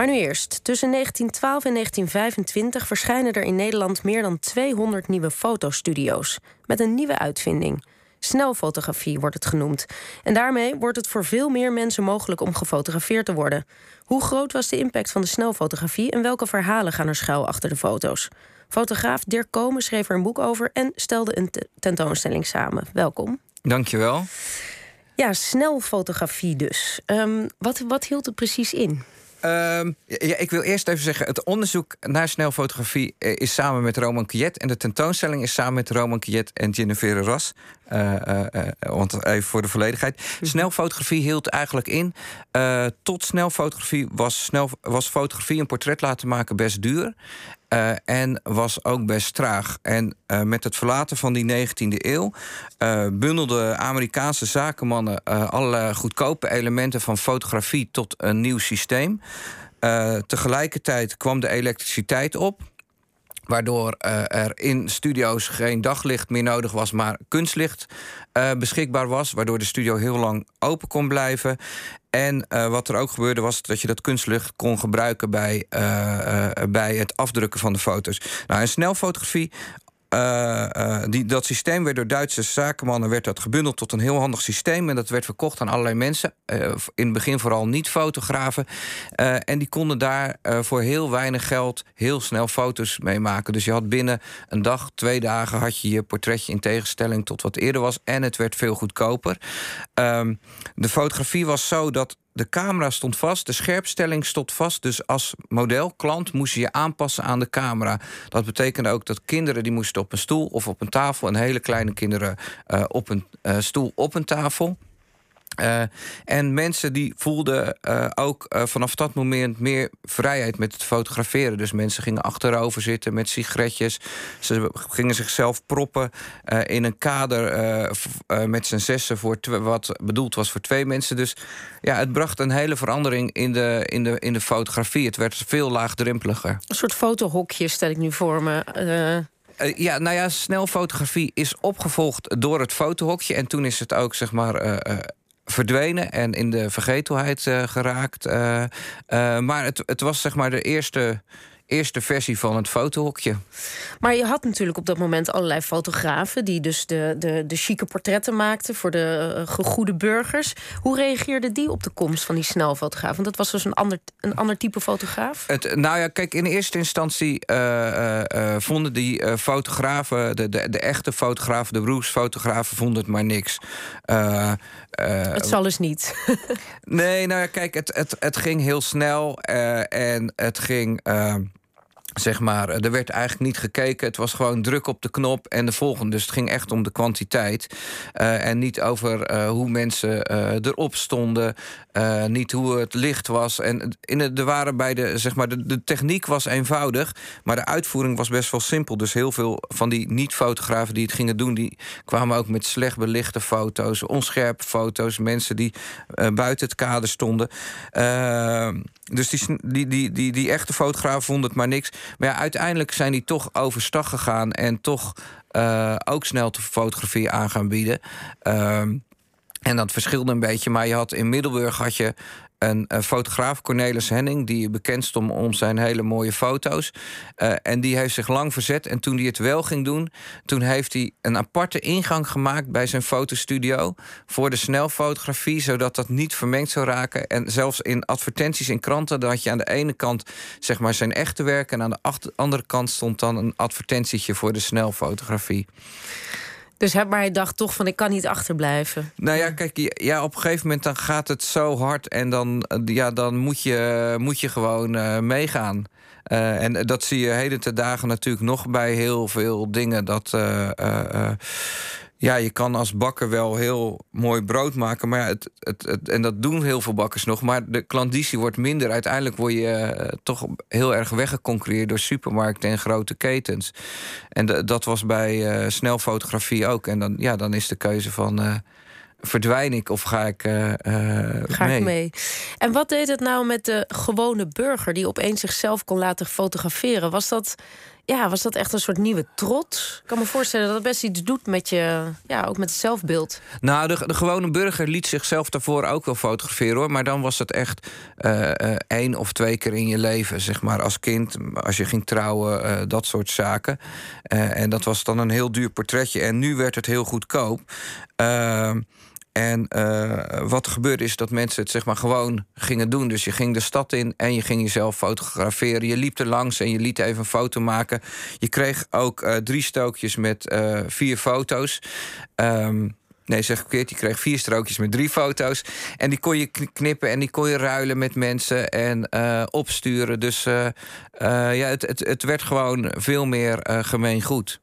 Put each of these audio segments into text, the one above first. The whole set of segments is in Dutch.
Maar nu eerst. Tussen 1912 en 1925 verschijnen er in Nederland meer dan 200 nieuwe fotostudio's. Met een nieuwe uitvinding. Snelfotografie wordt het genoemd. En daarmee wordt het voor veel meer mensen mogelijk om gefotografeerd te worden. Hoe groot was de impact van de snelfotografie en welke verhalen gaan er schuil achter de foto's? Fotograaf Dirk Komen schreef er een boek over en stelde een tentoonstelling samen. Welkom. Dankjewel. Ja, snelfotografie dus. Um, wat, wat hield het precies in? Um, ja, ik wil eerst even zeggen, het onderzoek naar snelfotografie eh, is samen met Roman Kiet. En de tentoonstelling is samen met Roman Kiet en Jennifer Ras. Uh, uh, want even voor de volledigheid. Mhm. Snelfotografie hield eigenlijk in. tot snelfotografie was, snel, was fotografie een portret laten maken best duur. Uh, en was ook best traag. En uh, met het verlaten van die 19e eeuw uh, bundelden Amerikaanse zakenmannen alle goedkope elementen van fotografie tot een nieuw systeem. tegelijkertijd kwam de elektriciteit op. Waardoor er in studio's geen daglicht meer nodig was, maar kunstlicht beschikbaar was. Waardoor de studio heel lang open kon blijven. En uh, wat er ook gebeurde was dat je dat kunstlicht kon gebruiken bij, uh, uh, bij het afdrukken van de foto's. Nou, in snelfotografie uh, uh, die, dat systeem werd door Duitse zakenmannen werd dat gebundeld tot een heel handig systeem. En dat werd verkocht aan allerlei mensen. Uh, in het begin vooral niet-fotografen. en die konden daar voor heel weinig geld heel snel foto's mee maken. Dus je had binnen een dag, twee dagen had je je portretje in tegenstelling tot wat eerder was. En het werd veel goedkoper. Ehm, de fotografie was zo dat de camera stond vast, de scherpstelling stond vast. Dus als model, klant, moest je je aanpassen aan de camera. Dat betekende ook dat kinderen die moesten op een stoel of op een tafel... en hele kleine kinderen uh, op een uh, stoel op een tafel... Uh, en mensen die voelden uh, ook uh, vanaf dat moment meer vrijheid met het fotograferen. Dus mensen gingen achterover zitten met sigaretjes. Ze gingen zichzelf proppen in een kader met z'n zessen, voor wat bedoeld was voor twee mensen. Dus ja, het bracht een hele verandering in de, in de, in de fotografie. Het werd veel laagdrempeliger. Een soort fotohokje stel ik nu voor me. Ja, nou ja, snelfotografie is opgevolgd door het fotohokje. En toen is het ook, zeg maar, uh, verdwenen en in de vergetelheid uh, geraakt. Uh, uh, maar het, het was zeg maar de eerste eerste versie van het fotohokje. Maar je had natuurlijk op dat moment allerlei fotografen... die dus de, de, de chique portretten maakten voor de uh, gegoede burgers. Hoe reageerden die op de komst van die snelfotograaf? Want dat was dus een ander, een ander type fotograaf? Het, nou ja, kijk, in eerste instantie uh, uh, vonden die fotografen... De, de, de echte fotografen, de beroepsfotografen, vonden het maar niks. het zal dus niet. nee, nou ja, kijk, het, het, het ging heel snel en het ging zeg maar, er werd eigenlijk niet gekeken. Het was gewoon druk op de knop en de volgende. Dus het ging echt om de kwantiteit. Uh, en niet over uh, hoe mensen erop stonden. niet hoe het licht was. En in de, waren bij de, zeg maar, de, de, techniek was eenvoudig. Maar de uitvoering was best wel simpel. Dus heel veel van die niet-fotografen die het gingen doen... die kwamen ook met slecht belichte foto's. Onscherpe foto's. Mensen die buiten het kader stonden. Dus die, die, die, die, die echte fotografen vonden het maar niks. Maar ja, uiteindelijk zijn die toch overstag gegaan en toch uh, ook snel de fotografie aan gaan bieden. Uh, en dat verschilde een beetje, maar je had in Middelburg had je een, fotograaf, Cornelis Henning, die bekend stond om zijn hele mooie foto's. Uh, en die heeft zich lang verzet. En toen hij het wel ging doen, toen heeft hij een aparte ingang gemaakt bij zijn fotostudio voor de snelfotografie, zodat dat niet vermengd zou raken. En zelfs in advertenties in kranten, dat je aan de ene kant zeg maar zijn echte werk en aan de andere kant stond dan een advertentietje voor de snelfotografie. Dus maar hij dacht toch van ik kan niet achterblijven. Nou ja, kijk, ja, op een gegeven moment dan gaat het zo hard en dan, ja, dan moet, je, moet je gewoon uh, meegaan. Uh, en dat zie je heden te dagen natuurlijk nog bij heel veel dingen. Dat ja, je kan als bakker wel heel mooi brood maken. Maar het, het, het, en dat doen heel veel bakkers nog. Maar de klanditie wordt minder. Uiteindelijk word je uh, toch heel erg weggeconcurreerd door supermarkten en grote ketens. En dat was bij uh, snelfotografie ook. En dan, ja, dan is de keuze van. Uh, verdwijn ik of ga ik, ga mee? ik mee? En wat deed het nou met de gewone burger die opeens zichzelf kon laten fotograferen? Was dat ja, was dat echt een soort nieuwe trots? Ik kan me voorstellen dat het best iets doet met je, ja, ook met het zelfbeeld. Nou, de, de gewone burger liet zichzelf daarvoor ook wel fotograferen hoor. Maar dan was het echt uh, één of twee keer in je leven, zeg maar, als kind, als je ging trouwen, uh, dat soort zaken. en dat was dan een heel duur portretje. En nu werd het heel goedkoop. Ehm, en uh, wat er gebeurde is dat mensen het zeg maar gewoon gingen doen. Dus je ging de stad in en je ging jezelf fotograferen. Je liep er langs en je liet even een foto maken. Je kreeg ook uh, drie stookjes met uh, vier foto's. Um, nee, zeg ik verkeerd. Je kreeg vier strookjes met drie foto's. En die kon je knippen en die kon je ruilen met mensen en opsturen. Dus ja, het, het, het werd gewoon veel meer gemeen goed.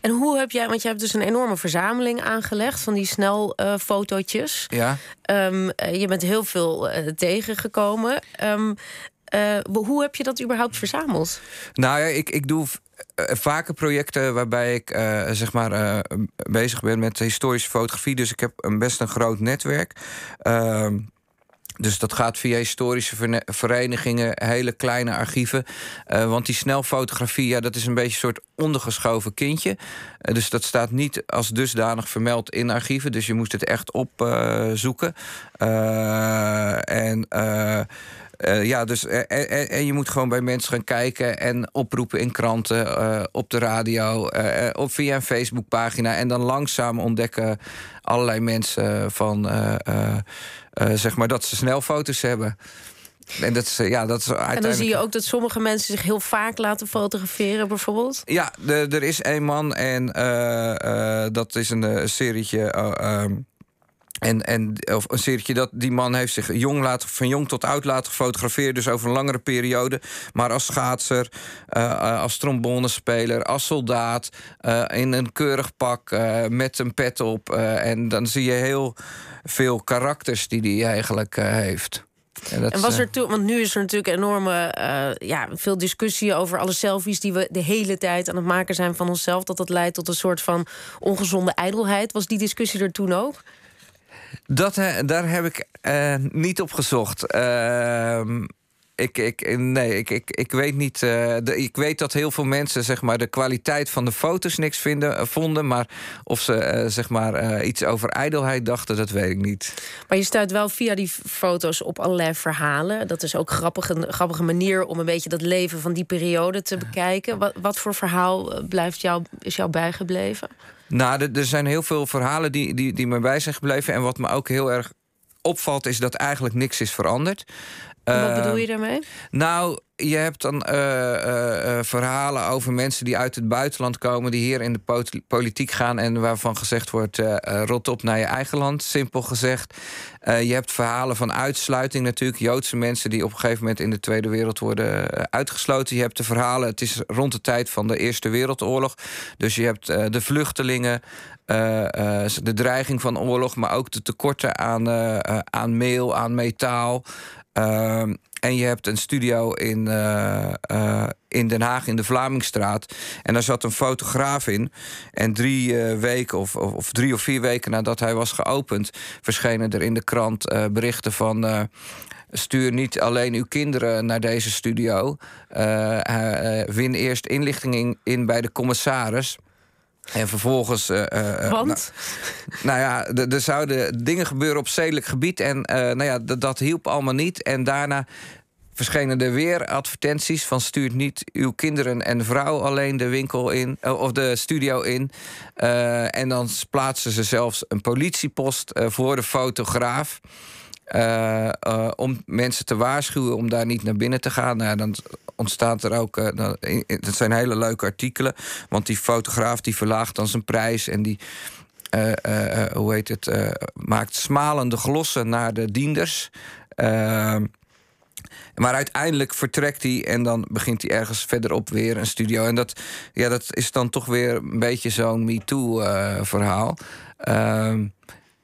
En hoe heb jij, want je hebt dus een enorme verzameling aangelegd van die snelfotootjes. Uh, ja. Um, je bent heel veel uh, tegengekomen. Um, uh, hoe heb je dat überhaupt verzameld? Nou ja, ik, ik doe vaker projecten waarbij ik zeg maar bezig ben met historische fotografie. Dus ik heb een best een groot netwerk. Ehm, dus dat gaat via historische verenigingen, hele kleine archieven. Uh, want die snelfotografie, ja, dat is een beetje een soort ondergeschoven kindje. Uh, dus dat staat niet als dusdanig vermeld in archieven. Dus je moest het echt opzoeken. Uh, en. Uh, ja, dus en, en, en, je moet gewoon bij mensen gaan kijken en oproepen in kranten, uh, op de radio, uh, op via een Facebookpagina. En dan langzaam ontdekken allerlei mensen van zeg maar dat ze snel foto's hebben. En, dat is, ja, dat is uiteindelijk... en dan zie je ook dat sommige mensen zich heel vaak laten fotograferen, bijvoorbeeld? Ja, er is één man en dat is een serietje. En, en of een serietje dat die man heeft zich jong laten, van jong tot oud laten fotograferen, dus over een langere periode. Maar als schaatser, uh, als trombonespeler, als soldaat, uh, in een keurig pak, uh, met een pet op. en dan zie je heel veel karakters die hij eigenlijk heeft. En, dat, en, was er toen, want nu is er natuurlijk enorme, uh, ja, veel discussie over alle selfies die we de hele tijd aan het maken zijn van onszelf. Dat dat leidt tot een soort van ongezonde ijdelheid. Was die discussie er toen ook? Dat, daar heb ik uh, niet op gezocht. Uh, ik, ik, nee, ik, ik, ik weet niet. Uh, de, ik weet dat heel veel mensen zeg maar, de kwaliteit van de foto's niks vinden, vonden. Maar of ze zeg maar, iets over ijdelheid dachten, dat weet ik niet. Maar je stuit wel via die foto's op allerlei verhalen. Dat is ook grappig, een grappige manier om een beetje dat leven van die periode te bekijken. Wat, wat voor verhaal blijft jou, is jou bijgebleven? Nou, er zijn heel veel verhalen die, die, die me bij zijn gebleven. En wat me ook heel erg opvalt, is dat eigenlijk niks is veranderd. Wat bedoel je daarmee? Nou, je hebt dan uh, uh, verhalen over mensen die uit het buitenland komen, die hier in de politiek gaan en waarvan gezegd wordt: rot op naar je eigen land, simpel gezegd. je hebt verhalen van uitsluiting natuurlijk, Joodse mensen die op een gegeven moment in de Tweede Wereld worden uitgesloten. Je hebt de verhalen, het is rond de tijd van de Eerste Wereldoorlog, dus je hebt de vluchtelingen. de dreiging van oorlog, maar ook de tekorten aan, aan meel, aan metaal. Ehm, en je hebt een studio in, uh, uh, in Den Haag in de Vlamingstraat. En daar zat een fotograaf in. En drie uh, weken of, of, of, drie of vier weken nadat hij was geopend, verschenen er in de krant berichten van. Stuur niet alleen uw kinderen naar deze studio. win eerst inlichting in, in bij de commissaris. En vervolgens. Uh, uh, Want? Nou, nou ja, er zouden dingen gebeuren op zedelijk gebied. En uh, nou ja, dat hielp allemaal niet. En daarna verschenen er weer advertenties van stuurt niet uw kinderen en vrouw alleen de winkel in of de studio in. en dan plaatsen ze zelfs een politiepost voor de fotograaf. Uh, uh, om mensen te waarschuwen om daar niet naar binnen te gaan. Nou, dan ontstaat er ook. Uh, dan, het zijn hele leuke artikelen. Want die fotograaf die verlaagt dan zijn prijs en die. hoe heet het? maakt smalende glossen naar de dienders. Ehm, maar uiteindelijk vertrekt hij en dan begint hij ergens verderop weer een studio. En dat, ja, dat is dan toch weer een beetje zo'n MeToo-verhaal. Ehm,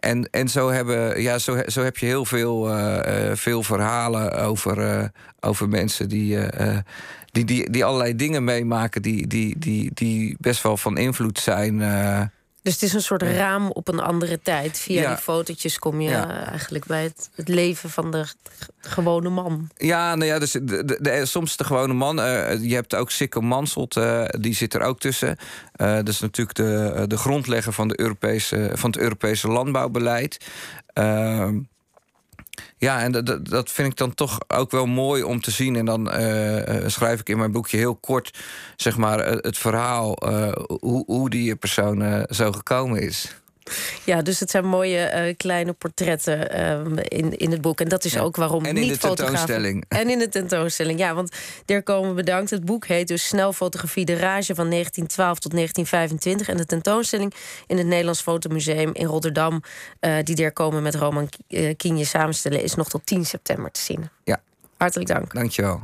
en, en zo, hebben, ja, zo, zo heb je heel veel, uh, veel verhalen over, uh, over mensen die, die, die, die allerlei dingen meemaken die, die, die, die best wel van invloed zijn Dus het is een soort raam op een andere tijd. Via die fotootjes kom je eigenlijk bij het, het, leven van de gewone man. Ja, nou ja, dus de, de, soms de gewone man. Uh, je hebt ook Sikko Manselt, uh, die zit er ook tussen. Uh, dat is natuurlijk de, de grondlegger van, de Europese, van het Europese landbouwbeleid. Ja, en dat, dat vind ik dan toch ook wel mooi om te zien. En dan uh, schrijf ik in mijn boekje heel kort zeg maar, het verhaal hoe, hoe die persoon zo gekomen is. Ja, dus het zijn mooie uh, kleine portretten uh, in, in het boek. En dat is ook waarom en in niet de tentoonstelling. En in de tentoonstelling, ja. Want Dirk Komen bedankt. Het boek heet dus Snelfotografie de Rage van 1912 tot 1925. En de tentoonstelling in het Nederlands Fotomuseum in Rotterdam... Uh, die Dirk Komen met Roman Kienje samenstellen... is nog tot 10 september te zien. Ja. Hartelijk dank. Dankjewel.